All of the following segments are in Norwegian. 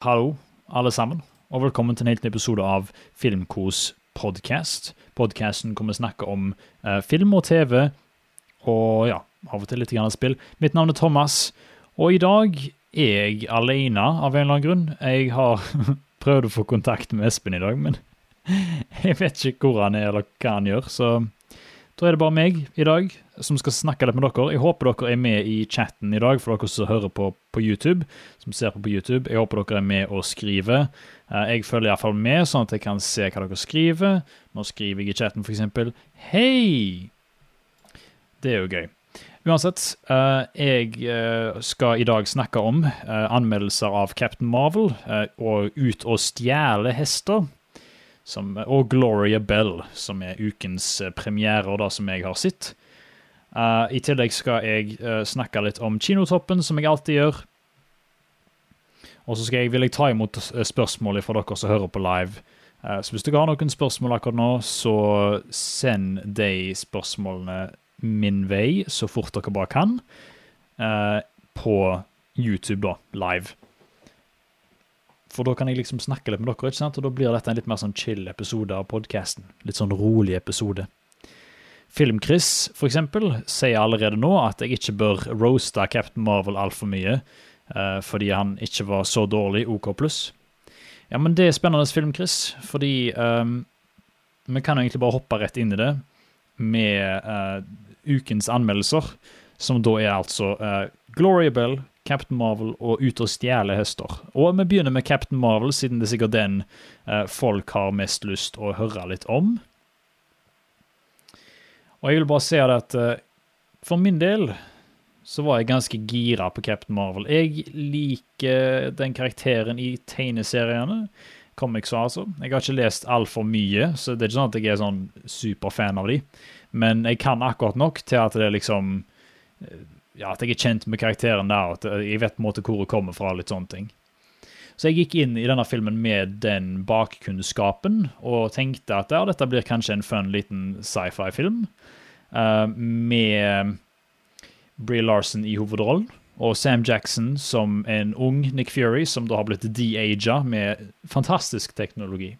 Hallo, alle sammen, og velkommen til en helt ny episode av Filmkos podcast. Podcasten kommer til å snakke om eh, film og TV, og ja, av og til litt grann spill. Mitt navn er Thomas, og i dag er jeg alene av en eller annen grunn. Jeg har prøvd å få kontakt med Espen i dag, men jeg vet ikke hvor han er eller hva han gjør, så da er det bare meg i dag som skal snakke litt med dere. Jeg håper dere er med i chatten i dag, for dere som hører på på YouTube. som ser på på YouTube. Jeg håper dere er med og skriver. Eh, jeg følger iallfall med, sånn at jeg kan se hva dere skriver. Nå skriver jeg i chatten f.eks.: Hei! Det er jo gøy. Uansett, eh, jeg eh, skal i dag snakke om anmeldelser av Captain Marvel og Ut og stjele hester som, og Gloria Bell, som er ukens eh, premierer, da, som jeg har sett. Uh, I tillegg skal jeg uh, snakke litt om Kinotoppen, som jeg alltid gjør. Og så jeg, vil jeg ta imot spørsmål fra dere som hører på live. Uh, så hvis dere har noen spørsmål akkurat nå, så send de spørsmålene min vei så fort dere bare kan. på YouTube, da, live. For da kan jeg liksom snakke litt med dere, ikke sant? og da blir dette en litt mer sånn chill episode av podkasten. Litt sånn rolig episode. Film-Chris, for eksempel, sier allerede nå at jeg ikke bør roaste Captain Marvel altfor mye, uh, fordi han ikke var så dårlig OK pluss. Ja, men det er spennende film, Chris, fordi um, vi kan jo egentlig bare hoppe rett inn i det med uh, ukens anmeldelser, som da er altså uh, Gloria Bell, Captain Marvel og Ut og stjele hester. Og vi begynner med Captain Marvel, siden det er sikkert den eh, folk har mest lyst å høre litt om. Og jeg vil bare si at eh, for min del så var jeg ganske gira på Captain Marvel. Jeg liker den karakteren i tegneseriene. Comics, altså. Jeg har ikke lest altfor mye, så det er ikke sånn at jeg er sånn superfan av de. Men jeg kan akkurat nok til at det liksom eh, ja, at jeg er kjent med karakteren der, at jeg vet på en måte hvor hun kommer fra. litt sånne ting. Så jeg gikk inn i denne filmen med den bakkunnskapen og tenkte at ja, dette blir kanskje en fun liten sci-fi-film uh, med Bree Larson i hovedrollen. Og Sam Jackson som en ung Nick Fury, som da har blitt de-aga med fantastisk teknologi.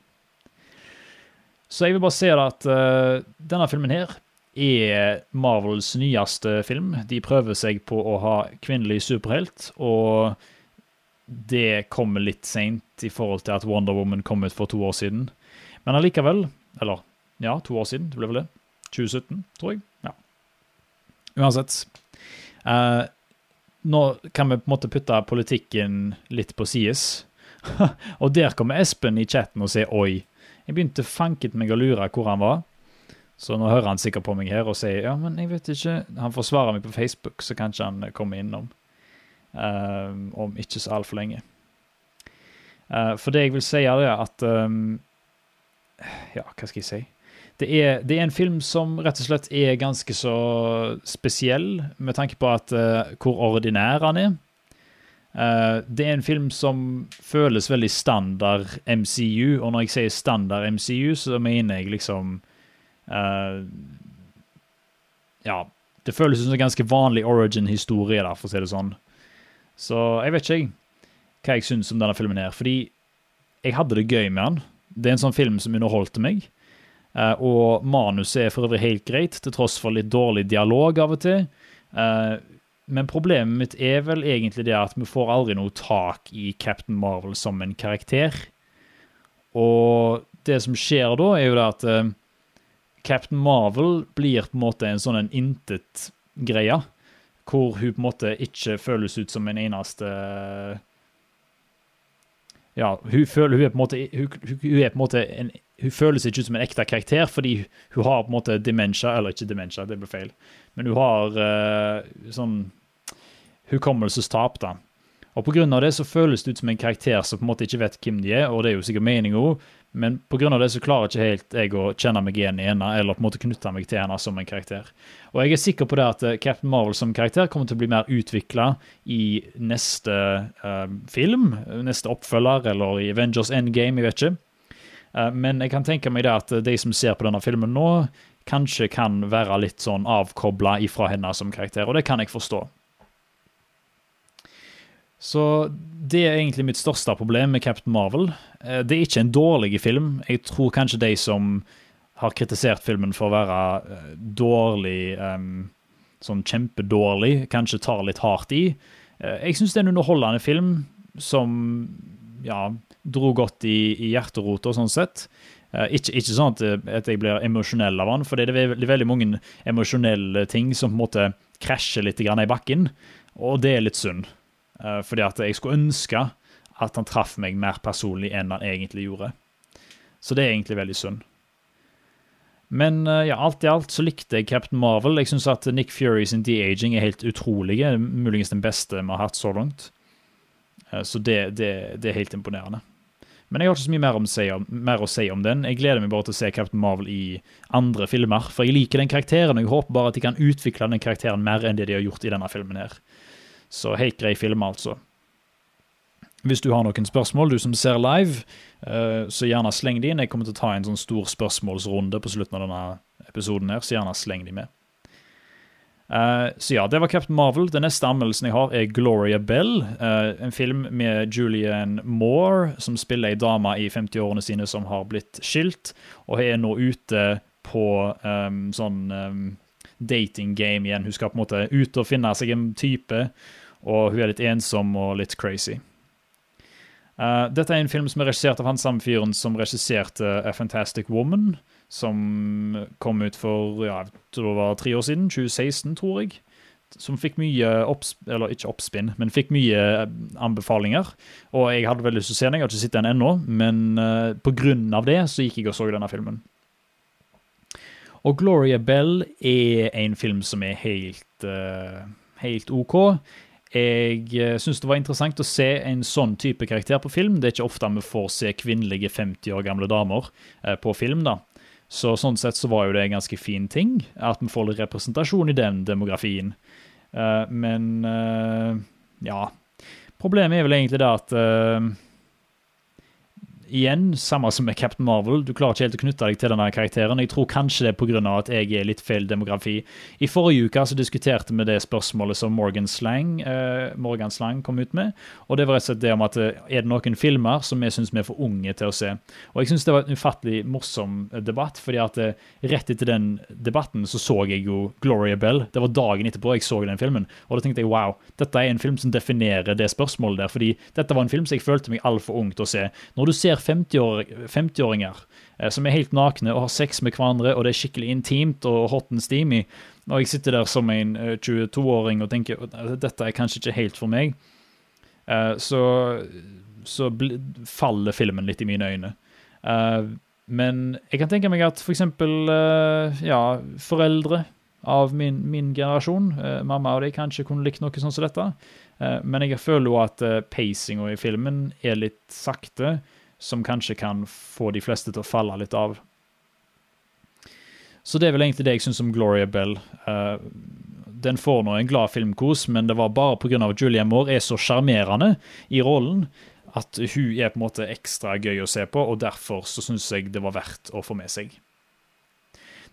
Så jeg vil bare si at uh, denne filmen her er Marvels nyeste film. De prøver seg på å ha kvinnelig superhelt, og det kommer litt seint i forhold til at Wonder Woman kom ut for to år siden. Men allikevel Eller ja, to år siden. Det ble vel det. 2017, tror jeg. Ja. Uansett. Uh, nå kan vi på en måte putte politikken litt på sides. og der kommer Espen i chatten og sier 'oi'. Jeg begynte fanket meg å lure hvor han var. Så nå hører han sikkert på meg her og sier ja, men jeg vet ikke Han forsvarer meg på Facebook, så kanskje han kommer innom um, om ikke så altfor lenge. Uh, for det jeg vil si, er at um, Ja, hva skal jeg si? Det er, det er, en film som rett og slett er ganske så spesiell, med tanke på at, uh, hvor ordinær han er. Uh, det er en film som føles veldig standard MCU, og når jeg sier standard MCU, så mener jeg liksom Uh, ja, det føles som en ganske vanlig origin-historie, for å si det sånn. Så jeg vet ikke hva jeg syns om denne filmen her. Fordi jeg hadde det gøy med den. Det er en sånn film som underholdte meg. Uh, og manuset er for øvrig helt greit, til tross for litt dårlig dialog av og til. Uh, men problemet mitt er vel egentlig det at vi får aldri noe tak i Captain Marvel som en karakter. Og det som skjer da, er jo det at uh, Captain Marvel blir på en måte en sånn intet-greie. Hvor hun på en måte ikke føles ut som en eneste Ja, hun føler hun er på en måte Hun, hun er på en måte en, hun føles ikke ut som en ekte karakter fordi hun har på en måte dementia, eller ikke dementia, det ble feil, men hun har uh, sånn hukommelsestap, da. Og pga. det så føles det ut som en karakter som på en måte ikke vet hvem de er, og det er jo sikkert meninga, men pga. det så klarer ikke helt jeg å kjenne meg igjen i henne, eller på en måte knytte meg til henne som en karakter. Og jeg er sikker på det at eh, Captain Marvel som karakter kommer til å bli mer utvikla i neste uh, film, neste oppfølger, eller i Avengers Endgame, jeg vet ikke. Uh, men jeg kan tenke meg det at de som ser på denne filmen nå, kanskje kan være litt sånn avkobla ifra henne som karakter, og det kan jeg forstå. Så det er egentlig mitt største problem med Captain Marvel. Eh, det er ikke en dårlig film. Jeg tror kanskje de som har kritisert filmen for å være eh, dårlig, sånn kjempedårlig, kanskje tar litt hardt i. Uh, jeg syns det er en underholdende film som ja, dro godt i, i hjerterota, sånn sett. Ikke, ikke, sånn at, jeg blir emosjonell av den, for det er veldig mange emosjonelle ting som på en måte krasjer litt i bakken, og det er litt synd. Uh, fordi at jeg skulle ønske at han traff meg mer personlig enn han egentlig gjorde. Så det er egentlig veldig synd. Men uh, ja, alt i alt så likte jeg Captain Marvel. Jeg syns at Nick Fury sin de-aging er helt utrolig. Muligens den beste vi har hatt så langt. Så det, det, det, er helt imponerende. Men jeg har ikke så mye mer, om, mer, å si om den. Jeg gleder meg bare til å se Captain Marvel i andre filmer. For jeg liker den karakteren, og jeg håper bare at de kan utvikle den karakteren mer enn det de har gjort i denne filmen. her. Så helt grei film, altså. Hvis du har noen spørsmål, du som ser live, eh, så gjerne sleng de inn. Jeg kommer til å ta en sånn stor spørsmålsrunde på slutten av denne episoden, her, så gjerne sleng de med. Eh, så ja, det var Captain Marvel. Den neste anmeldelsen jeg har, er Gloria Bell. Eh, en film med Julianne Moore, som spiller ei dame i 50-årene sine som har blitt skilt, og er nå ute på um, sånn um, dating game igjen. Hun skal på en måte ut og finne seg en type, og hun er litt ensom og litt crazy. Uh, dette er en film som er regissert av han samme fyren som regisserte A Fantastic Woman, som kom ut for ja, det var tre år siden, 2016, tror jeg. Som fikk mye oppspinn, eller ikke oppspinn, men fikk mye eh, anbefalinger. Og jeg hadde veldig lyst til å se den, jeg har ikke sett den ennå, men uh, grunn av det så gikk jeg og så denne filmen. Og Gloria Bell er en film som er helt, uh, helt OK. Jeg eh, syns det var interessant å se en sånn type karakter på film. Det er ikke ofte vi får se kvinnelige 50 år gamle damer eh, på film. da. Så Sånn sett så var jo det en ganske fin ting, at vi får litt representasjon i den demografien. Eh, men ja Problemet er vel egentlig det at igjen, samme som med Captain Marvel, du klarer ikke helt å knytte deg til denne karakteren. Jeg tror kanskje det er pga. at jeg er litt feil demografi. I forrige uke så diskuterte vi det spørsmålet som Morgan Slang, eh, Morgan Slang kom ut med. og Det var rett og slett det om at eh, er det noen filmer som vi syns vi er for unge til å se. Og Jeg syns det var en ufattelig morsom eh, debatt, fordi at eh, rett etter den debatten så så jeg jo Gloria Bell. Det var dagen etterpå jeg så den filmen. Og da tenkte jeg wow, dette er en film som definerer det spørsmålet der. fordi dette var en film som jeg følte meg altfor ung til å se. Når du ser 50-åringer eh, som er helt nakne og har sex med hverandre, og det er skikkelig intimt og hot and steamy. Og jeg sitter der som en 22-åring eh, og tenker dette er kanskje ikke helt for meg. Eh, så, så faller filmen litt i mine øyne. Men jeg kan tenke meg at f.eks. For ja, foreldre av min, min generasjon, mamma og de, kanskje kunne likt noe sånn som dette. Men jeg føler jo at pacinga i filmen er litt sakte som kanskje kan få de fleste til å falle litt av. Så det er vel egentlig det jeg syns om Gloria Bell. Uh, den får nå en glad filmkos, men det var bare pga. at Julia Moore er så sjarmerende i rollen at hun er på en måte ekstra gøy å se på, og derfor så syns jeg det var verdt å få med seg.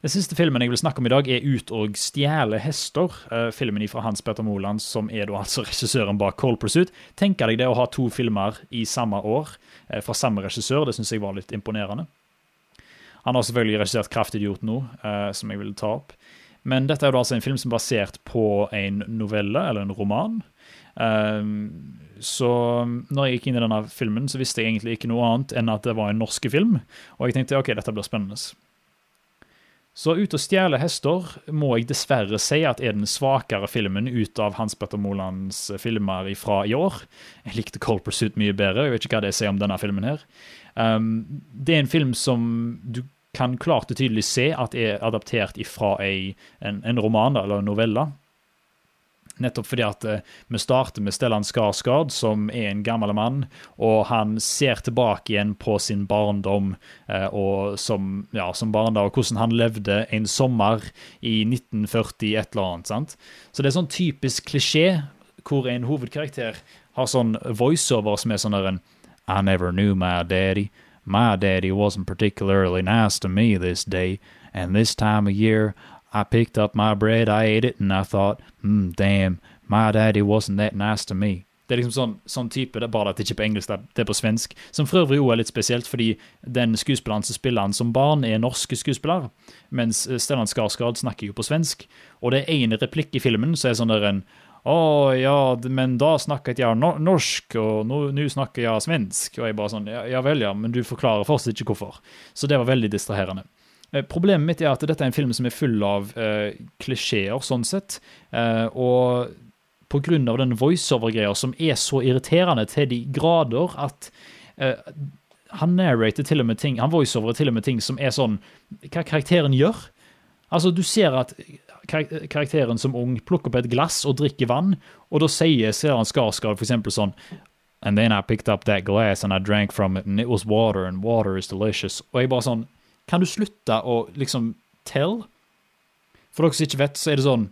Den siste filmen jeg vil snakke om i dag, er Ut og stjele hester. Uh, filmen fra Hans Petter Moland, som er da altså regissøren bak Cold Pursuit. Tenker deg det å ha to filmer i samme år fra samme regissør. Det syns jeg var litt imponerende. Han har selvfølgelig regissert Kraftidiot nå, uh, som jeg ville ta opp. Men dette er jo altså en film som er basert på en novelle, eller en roman. så når jeg gikk inn i denne filmen, så visste jeg egentlig ikke noe annet enn at det var en norsk film. Og jeg tenkte ok, dette blir spennende. Så Ut og stjele hester må jeg dessverre si at er den svakere filmen ut av Hans Petter Molands filmer fra i år. Jeg likte Cold Pursuit mye bedre. Jeg vet ikke hva det sier om denne filmen. her. Um, det er en film som du kan klart og tydelig se at er adaptert fra en, en roman eller en novelle. Nettopp fordi at uh, vi starter med Stellan Skarsgård, som er en gammel mann, og han ser tilbake igjen på sin barndom uh, og som, ja, som barn og hvordan han levde en sommer i 1940 et eller annet. sant? Så det er sånn typisk klisjé hvor en hovedkarakter har sånn voiceover som er sånn der en I never knew my daddy. My daddy wasn't particularly nice to me this day, and this time of year I picked up my bread, I ate it, and I thought, mm, damn, my daddy wasn't that nice to me. Det er liksom sånn, sånn type, det er bare at det ikke er på engelsk, det er på svensk. Som for øvrig også er litt spesielt, fordi den skuespilleren som spiller han som barn, er norske skuespiller, mens eh, Stellan Skarsgård snakker jo på svensk. Og det er én replikk i filmen som er sånn der en å ja, men da snakket jeg norsk, og nå, nå snakker jeg svensk. Og jeg bare sånn, ja, vel, ja, men du forklarer fortsatt ikke hvorfor. Så det var veldig distraherende. Eh, problemet mitt er at dette er en film som er full av uh, klisjeer, sånn sett. Uh, og av den voiceover-greia som er så irriterende til de grader at uh, han narrater til og med ting, han voiceoverer til og med ting som er sånn Hva karakteren gjør. Altså, du ser at karakteren som ung plukker opp et glass og drikker vann, og da sier Seran Skarsgård eksempel sånn And then I picked up that glass and I drank from it, and it was water, and water is delicious. Og jeg bare sånn Kan du slutte å liksom tell? For dere som ikke vet, så er det sånn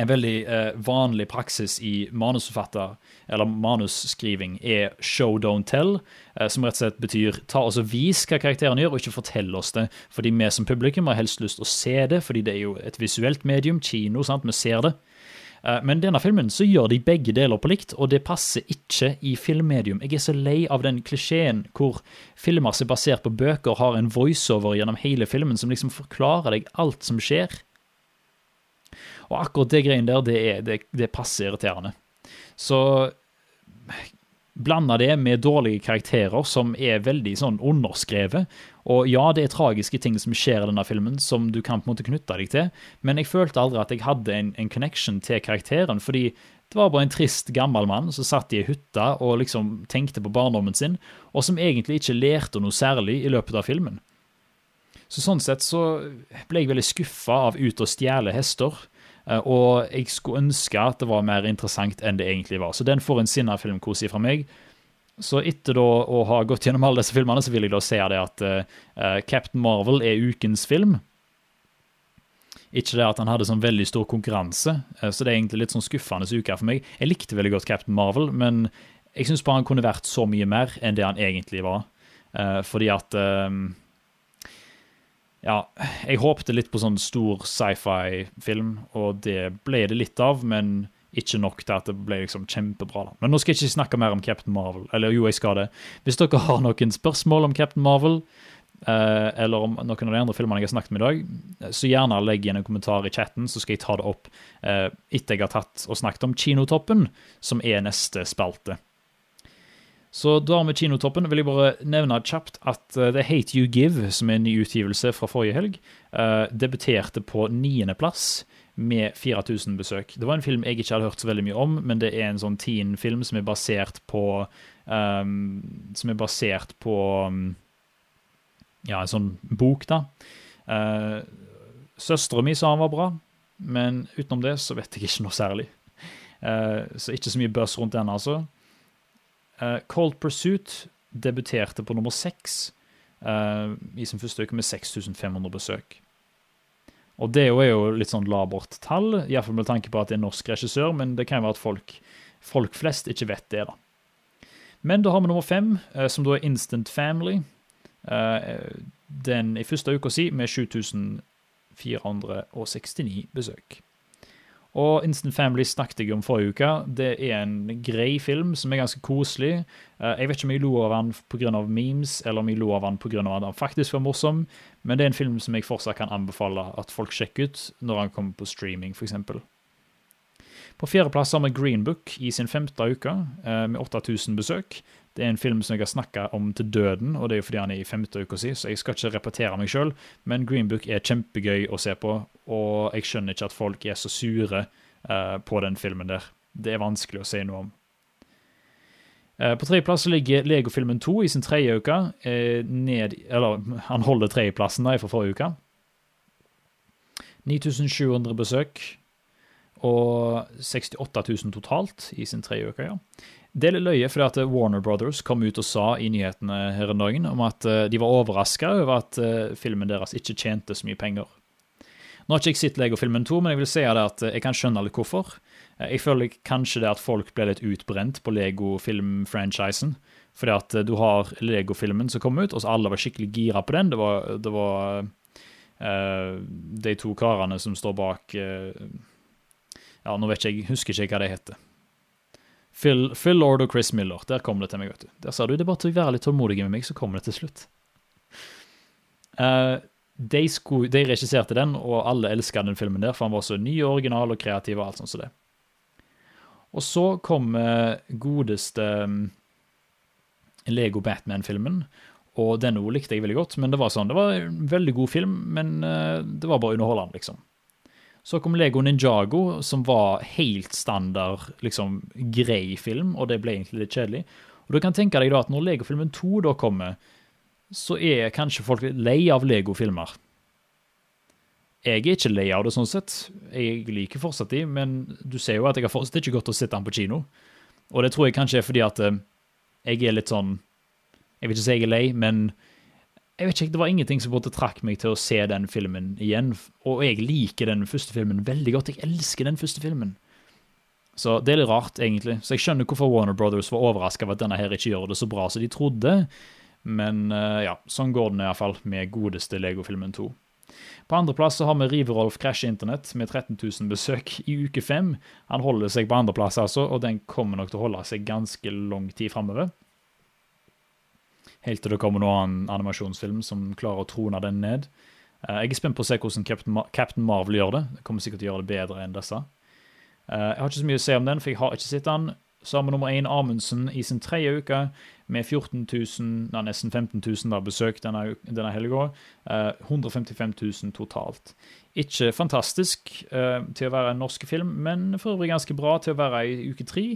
en veldig eh, vanlig praksis i manusforfatter, eller manusskriving, er show, don't tell, eh, som rett og slett betyr ta oss og vis hva karakterene gjør, og ikke fortell oss det. Fordi vi som publikum har helst lyst til å se det, fordi det er jo et visuelt medium, kino, sant, vi ser det. Eh, men denne filmen så gjør de begge deler på likt, og det passer ikke i filmmedium. Jeg er så lei av den klisjeen hvor filmer som er basert på bøker, har en voiceover gjennom hele filmen som liksom forklarer deg alt som skjer. Og akkurat det greiene der, det er, det, det passer irriterende. Så blanda det med dårlige karakterer som er veldig sånn underskrevet. Og ja, det er tragiske ting som skjer i denne filmen, som du kan på en måte knytte deg til, men jeg følte aldri at jeg hadde en, en connection til karakteren, fordi det var bare en trist, gammel mann som satt i ei hytte og liksom tenkte på barndommen sin, og som egentlig ikke lærte noe særlig i løpet av filmen. Så Sånn sett så ble jeg veldig skuffa av Ut og stjele hester. Eh, og jeg skulle ønske at det var mer interessant enn det egentlig var. Så den får en sinna filmkose fra meg. Så etter da å ha gått gjennom alle disse filmene, så vil jeg da si det at uh, Captain Marvel er ukens film. Ikke det at han hadde sånn veldig stor konkurranse, uh, så det er egentlig litt sånn skuffende uke for meg. Jeg likte veldig godt Captain Marvel, men jeg syns bare han kunne vært så mye mer enn det han egentlig var. Uh, fordi at ja, jeg håpte litt på sånn stor sci-fi-film, og det ble det litt av, men ikke nok til at det ble liksom kjempebra. da. Men nå skal jeg ikke snakke mer om Captain Marvel. Eller jo, jeg skal det. Hvis dere har noen spørsmål om Captain Marvel, eh, eller om noen av de andre filmene jeg har snakket med i dag, så gjerne legg igjen en kommentar i chatten, så skal jeg ta det opp eh, etter jeg har tatt og snakket om Kinotoppen, som er neste spalte. Så da med Kinotoppen vil jeg bare nevne kjapt at uh, The Hate You Give, som er en ny utgivelse fra forrige helg, uh, debuterte på niendeplass med 4000 besøk. Det var en film jeg ikke hadde hørt så veldig mye om, men det er en sånn teen-film som er basert på um, Som er basert på um, ja, en sånn bok, da. Uh, Søstera mi sa han var bra, men utenom det så vet jeg ikke noe særlig. Uh, så ikke så mye buzz rundt den, altså. Uh, Cold Pursuit debuterte på nummer seks uh, i sin første uke med 6500 besøk. Og det er jo litt sånn labert tall, iallfall med tanke på at det er norsk regissør, men det kan jo være at folk, folk flest ikke vet det, da. Men da har vi nummer fem, uh, som da er Instant Family. den i første uka si med 7469 besøk. Og Instant Family snakket jeg om forrige uke. Det er en grei film som er ganske koselig. Eh, jeg vet ikke om jeg lo av den pga. memes, eller om jeg lo av den pga. at den faktisk var morsom, men det er en film som jeg fortsatt kan anbefale at folk sjekker ut når han kommer på streaming, f.eks. På fjerdeplass har vi Green Book i sin femte uke, eh, med 8000 besøk. Det er en film som jeg har snakka om til døden, og det er jo fordi han er i femte uka si, så jeg skal ikke repetere meg sjøl, men Green Book er kjempegøy å se på, og jeg skjønner ikke at folk er så sure uh, på den filmen der. Det er vanskelig å si noe om. Uh, på tredjeplass ligger Lego-filmen 2 i sin tredje uke. Uh, ned, eller han holder tredjeplassen fra forrige uke. 9700 besøk og 68 000 totalt i sin tredje uke. ja. Det er litt løye, fordi at Warner Brothers kom ut og sa i nyhetene her en dag om at eh, de var overraska over at eh, filmen deres ikke tjente så mye penger. Nå har ikke jeg sett Lego-filmen 2, men jeg vil si at eh, jeg kan skjønne litt hvorfor. Jeg føler kanskje det at folk ble litt utbrent på Lego-film-franchisen. Fordi at du har Lego-filmen som kom ut, og så alle var skikkelig gira på den. Det var, det var uh, de to karene som står bak uh, Ja, nå vet jeg, husker ikke hva de heter. Phil, Phil Lord og Chris Miller. Der kom det til meg, vet du. Der sa du det er bare til å være litt tålmodig med meg, så kommer det til slutt. Uh, de, sko, de, regisserte den, og alle elska den filmen der, for han var så ny og original og kreativ og alt sånt som det. Og så kom uh, godeste um, Lego Batman-filmen, og den òg likte jeg veldig godt. Men det var sånn, det var en veldig god film, men uh, det var bare underholdende, liksom. Så kom Lego Ninjago, som var helt standard, liksom grei film, og det ble egentlig litt kjedelig. Og du kan tenke deg da at når Lego-filmen 2 da kommer, så er kanskje folk lei av Lego-filmer. Jeg er ikke lei av det sånn sett. Jeg liker fortsatt de, men du ser jo at jeg har fortsatt ikke gått og sett den på kino. Og det tror jeg kanskje er fordi at eh, jeg er litt sånn Jeg vil ikke si jeg er lei, men jeg vet ikke, Det var ingenting som både trakk meg til å se den filmen igjen. Og jeg liker den første filmen veldig godt. Jeg elsker den første filmen. Så det er litt rart, egentlig. Så jeg skjønner hvorfor Warner Brothers var overraska over at denne her ikke gjør det så bra som de trodde. Men uh, ja, sånn går den iallfall med godeste Lego-filmen 2. På andreplass har vi Riverolf Crash Internett med 13 000 besøk i uke fem. Han holder seg på andreplass, altså, og den kommer nok til å holde seg ganske lang tid framover. Helt til det kommer noen animasjonsfilm som klarer å trone den ned. Uh, jeg er spent på å se hvordan Captain, Mar Captain Marvel gjør det. Det kommer sikkert til å gjøre det bedre enn disse. Uh, jeg har ikke så mye å si om den, for jeg har ikke sett den. Vi nummer én Amundsen i sin tredje uke med 14 000, nei, nesten 15 000 der besøk denne, denne helga. Uh, 155 000 totalt. Ikke fantastisk uh, til å være en norsk film, men for øvrig ganske bra til å være i uke tre.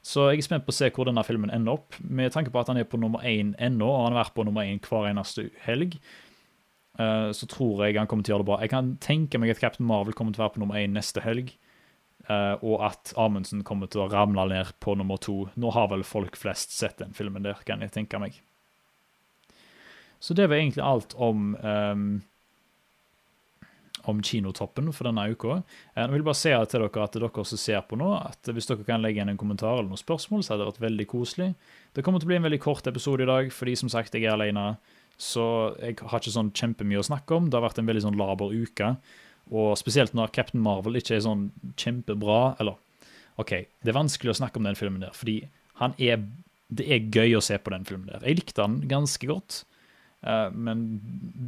Så jeg er spent på å se hvor denne filmen ender opp. Med tanke på at han er på nummer én ennå, og han har vært på nummer én hver eneste helg, uh, så tror jeg han kommer til å gjøre det bra. Jeg kan tenke meg at Captain Marvel kommer til å være på nummer én neste helg, uh, og at Amundsen kommer til å ramle ned på nummer to. Nå har vel folk flest sett den filmen der, kan jeg tenke meg. Så det var egentlig alt om um, om Kinotoppen for denne uka. Eh, jeg vil bare si til dere at dere som ser på nå, at hvis dere kan legge igjen en kommentar eller noen spørsmål, så hadde det vært veldig koselig. Det kommer til å bli en veldig kort episode i dag, fordi som sagt, jeg er alene. Så jeg har ikke sånn kjempemye å snakke om. Det har vært en veldig sånn laber uke. Og spesielt når Captain Marvel ikke er sånn kjempebra Eller OK, det er vanskelig å snakke om den filmen der, fordi han er det er gøy å se på den filmen der. Jeg likte den ganske godt. Eh, men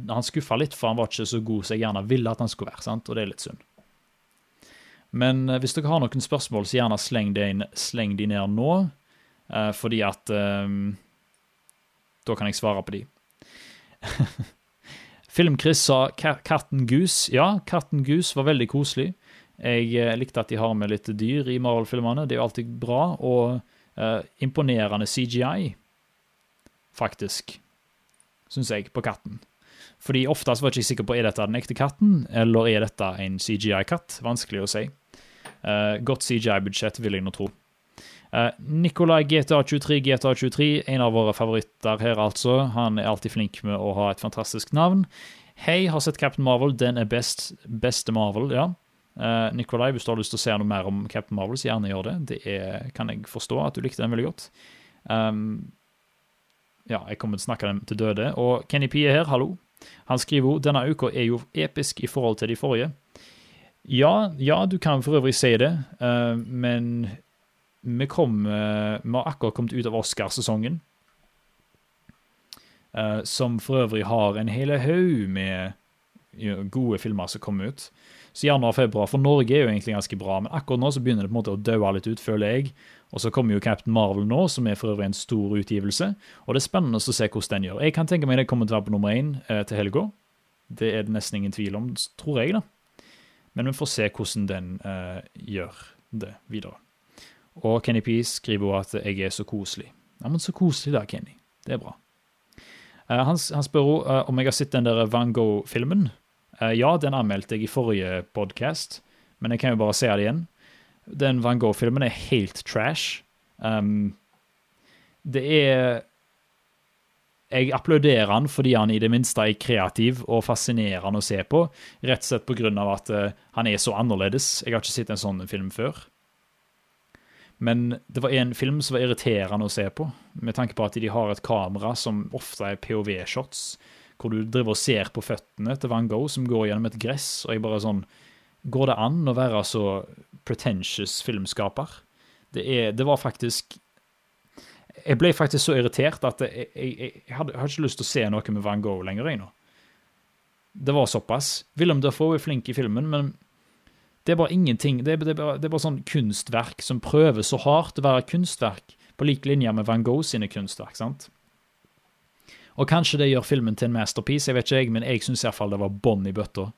han skuffa litt, for han var ikke så god som jeg gjerne ville at han skulle være. sant? Og det er litt synd. Men eh, hvis dere har noen spørsmål, så gjerne sleng de, inn, sleng de ned nå. Eh, fordi at um, Da kan jeg svare på de. Film-Chris sa 'Katten Gus'. Ja, 'Katten Gus' var veldig koselig. Jeg likte at de har med litt dyr i Marvel-filmene. Det er jo alltid bra. Og uh, imponerende CGI, faktisk syns jeg, på katten. Fordi oftest var jeg ikke sikker på er dette den ekte katten, eller er dette en CGI-katt. Vanskelig å si. Uh, godt CGI-budsjett, vil jeg nå tro. Uh, Nikolai GTA23 GTA23, en av våre favoritter her, altså. Han er alltid flink med å ha et fantastisk navn. Hei, har sett Captain Marvel. Den er best. Beste Marvel, ja. Uh, Nikolai, hvis du har lyst til å se noe mer om Captain Marvel, så gjerne gjør det. Det er, kan jeg forstå at du likte den veldig godt. Um, ja, jeg kommer til å snakke dem til døde. Og Kenny P er her, hallo. Han skriver jo denne uka er jo episk i forhold til de forrige. Ja, ja, du kan for øvrig si det, uh, men vi, kom, uh, vi har akkurat kommet ut av Oscarsesongen. Uh, som for øvrig har en hel haug med gode filmer som kommer ut. Så januar og februar for Norge er jo egentlig ganske bra, men akkurat nå så begynner det på en måte å daue litt ut, føler jeg. Og så kommer jo Captain Marvel nå, som er for øvrig en stor utgivelse. Og det er spennende å se hvordan den gjør. Jeg kan tenke meg det kommer til å være på nummer én eh, til helga. Det er det nesten ingen tvil om, tror jeg, da. Men vi får se hvordan den eh, gjør det videre. Og Kenny P skriver jo at jeg er så koselig. Ja, men så koselig da, Kenny. Det er bra. Uh, han, han, spør uh, om jeg har sett den der Van Gogh-filmen. Uh, ja, den anmeldte jeg i forrige podkast, men jeg kan jo bare se det igjen den Van Gogh-filmen er helt trash. Um, det er Jeg applauderer han fordi han i det minste er kreativ og fascinerende å se på. Rett og slett pga. at uh, han er så annerledes. Jeg har ikke sett en sånn film før. Men det var en film som var irriterende å se på, med tanke på at de har et kamera som ofte er POV-shots, hvor du driver og ser på føttene til Van Gogh som går gjennom et gress, og jeg bare sånn Går det an å være så pretentious filmskaper? Det, er, det var faktisk Jeg ble faktisk så irritert at jeg, jeg, jeg, jeg hadde ikke lyst til å se noe med Van Gogh lenger. Jeg, nå. Det var såpass. Willem Dafoe er flink i filmen, men det er bare ingenting. Det er, det, er bare, det er, bare, sånn kunstverk som prøver så hardt å være kunstverk, på lik linje med Van Gogh sine kunstverk. sant? Og kanskje det gjør filmen til en masterpiece, jeg vet ikke jeg, men jeg syns iallfall det var bånn i bøtta.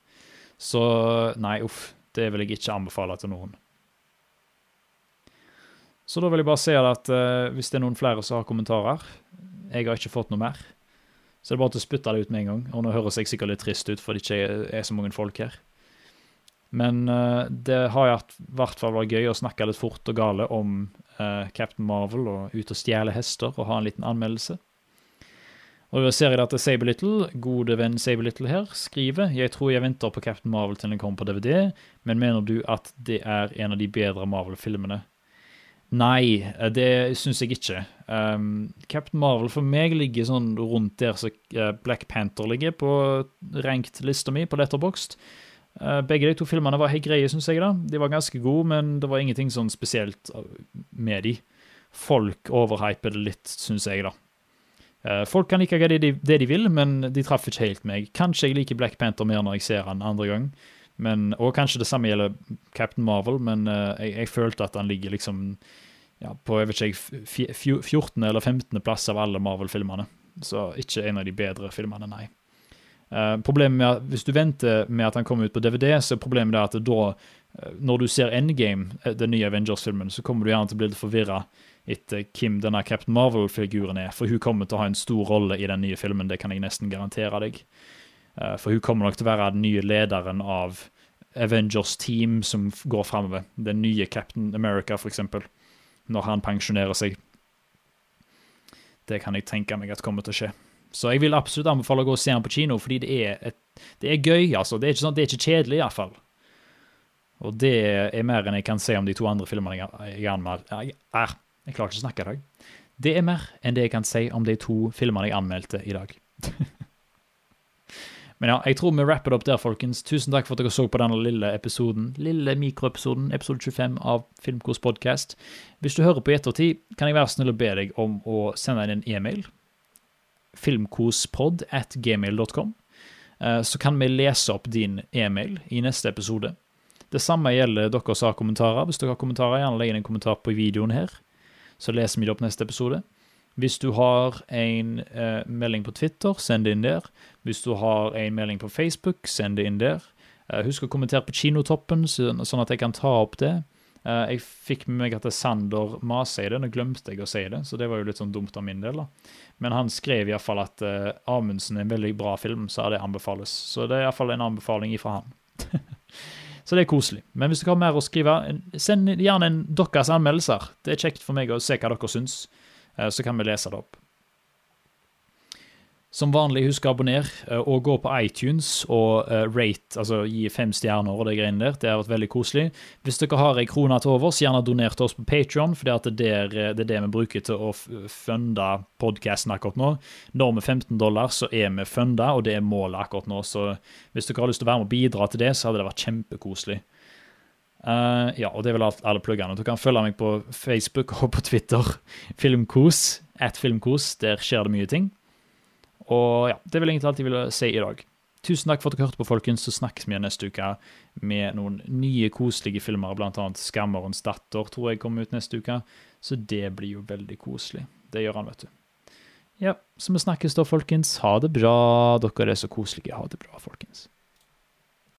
Så nei, uff, det vil jeg ikke anbefale til noen. Så da vil jeg bare si at uh, hvis det er noen flere som har kommentarer Jeg har ikke fått noe mer. Så det er bare til å spytte det ut med en gang. Og nå høres jeg sikkert litt trist ut fordi det ikke er så mange folk her. Men uh, det har i hvert fall vært gøy å snakke litt fort og gale om uh, Captain Marvel og ut og stjele hester og ha en liten anmeldelse. Og vi ser at Saber Little, gode venn Saber Little her, skriver Jeg tror jeg venter på Captain Marvel til den kommer på DVD, men mener du at det er en av de bedre Marvel-filmene? Nei, det syns jeg ikke. Um, Captain Marvel for meg ligger sånn rundt der som uh, Black Panther ligger på rankt lista mi på Letterboxd. Uh, begge de to filmene var helt greie, syns jeg. da. De var ganske gode, men det var ingenting sånn spesielt med de. Folk overhyper det litt, syns jeg, da. Uh, folk kan like det de, det de vil, men de traff ikke helt meg. Kanskje jeg liker Black Panther mer når jeg ser han andre gang. Men, og kanskje det samme gjelder Captain Marvel, men uh, jeg, jeg, følte at han ligger liksom ja, på jeg vet ikke, 14. eller 15. plass av alle Marvel-filmene. Så ikke en av de bedre filmene, nei. Uh, problemet med at, Hvis du venter med at han kommer ut på DVD, så er problemet at da, når du ser Endgame, den nye Avengers-filmen, så kommer du gjerne til å bli litt forvirra etter hvem denne Captain Marvel-figuren er, for hun kommer til å ha en stor rolle i den nye filmen, det kan jeg nesten garantere deg. Uh, for hun kommer nok til å være den nye lederen av Avengers Team som går framover. Den nye Captain America, eksempel når han pensjonerer seg. Det kan jeg tenke meg at kommer til å skje. Så jeg vil absolutt anbefale å gå og se den på kino, fordi det er, et, det er gøy. altså. Det er ikke, sånn, det er ikke kjedelig, iallfall. Og det er mer enn jeg kan se om de to andre filmene jeg, jeg jeg, Jeg, jeg, jeg klarer ikke å snakke i dag. Det er mer enn det jeg kan si om de to filmene jeg anmeldte i dag. Men ja, jeg tror vi rapper det opp der, folkens. Tusen takk for at dere så på denne lille episoden, lille mikroepisoden, episode 25 av Filmkos podkast. Hvis du hører på i ettertid, kan jeg være snill å be deg om å sende inn en e-mail. Filmkospod at gmail.com. Eh, så kan vi lese opp din e-mail i neste episode. Det samme gjelder dere som har kommentarer. Hvis dere har kommentarer, gjerne legg inn en kommentar på videoen her, så leser vi det opp neste episode. Hvis du har en eh, melding på Twitter, send det inn der. Hvis du har en melding på Facebook, send det inn der. Eh, husk å kommentere på Kinotoppen, sånn at jeg kan ta opp det. Eh, jeg fikk med meg at Sander maser i det, nå glemte jeg å si det, så det var jo litt sånn dumt av min del. da. Men han skrev iallfall at uh, Amundsen er en veldig bra film, så det anbefales. Så det er iallfall en anbefaling ifra han. så det er koselig. Men hvis dere har mer å skrive, send gjerne en deres anmeldelser. Det er kjekt for meg å se hva dere syns. Eh, så kan vi lese det opp. Som vanlig, husk å abonnere eh, og gå på iTunes og uh, rate, altså gi fem stjerner og det greiene der. Det har vært veldig koselig. Hvis dere har ei krone til overs, gjerne doner til oss på Patrion, for det, er det vi bruker til å funde podkasten akkurat nå. Når vi 15 dollar, så er vi funda, og det er målet akkurat nå. Så hvis dere har lyst til å være med og bidra til det, så hadde det vært kjempekoselig. Uh, ja, og det er vel alle pluggene. Du kan følge meg på Facebook og på Twitter. Filmkos. At Filmkos. Der skjer det mye ting. Og ja, det vil egentlig alt jeg ville si i dag. Tusen takk for at dere hørte på, folkens. Så snakkes vi igjen neste uke med noen nye, koselige filmer. Annet 'Skammerens datter' tror jeg kommer ut neste uke. Så det blir jo veldig koselig. Det gjør han, vet du. Ja, så vi snakkes da, folkens. Ha det bra. Dere er så koselige. Ha det bra, folkens.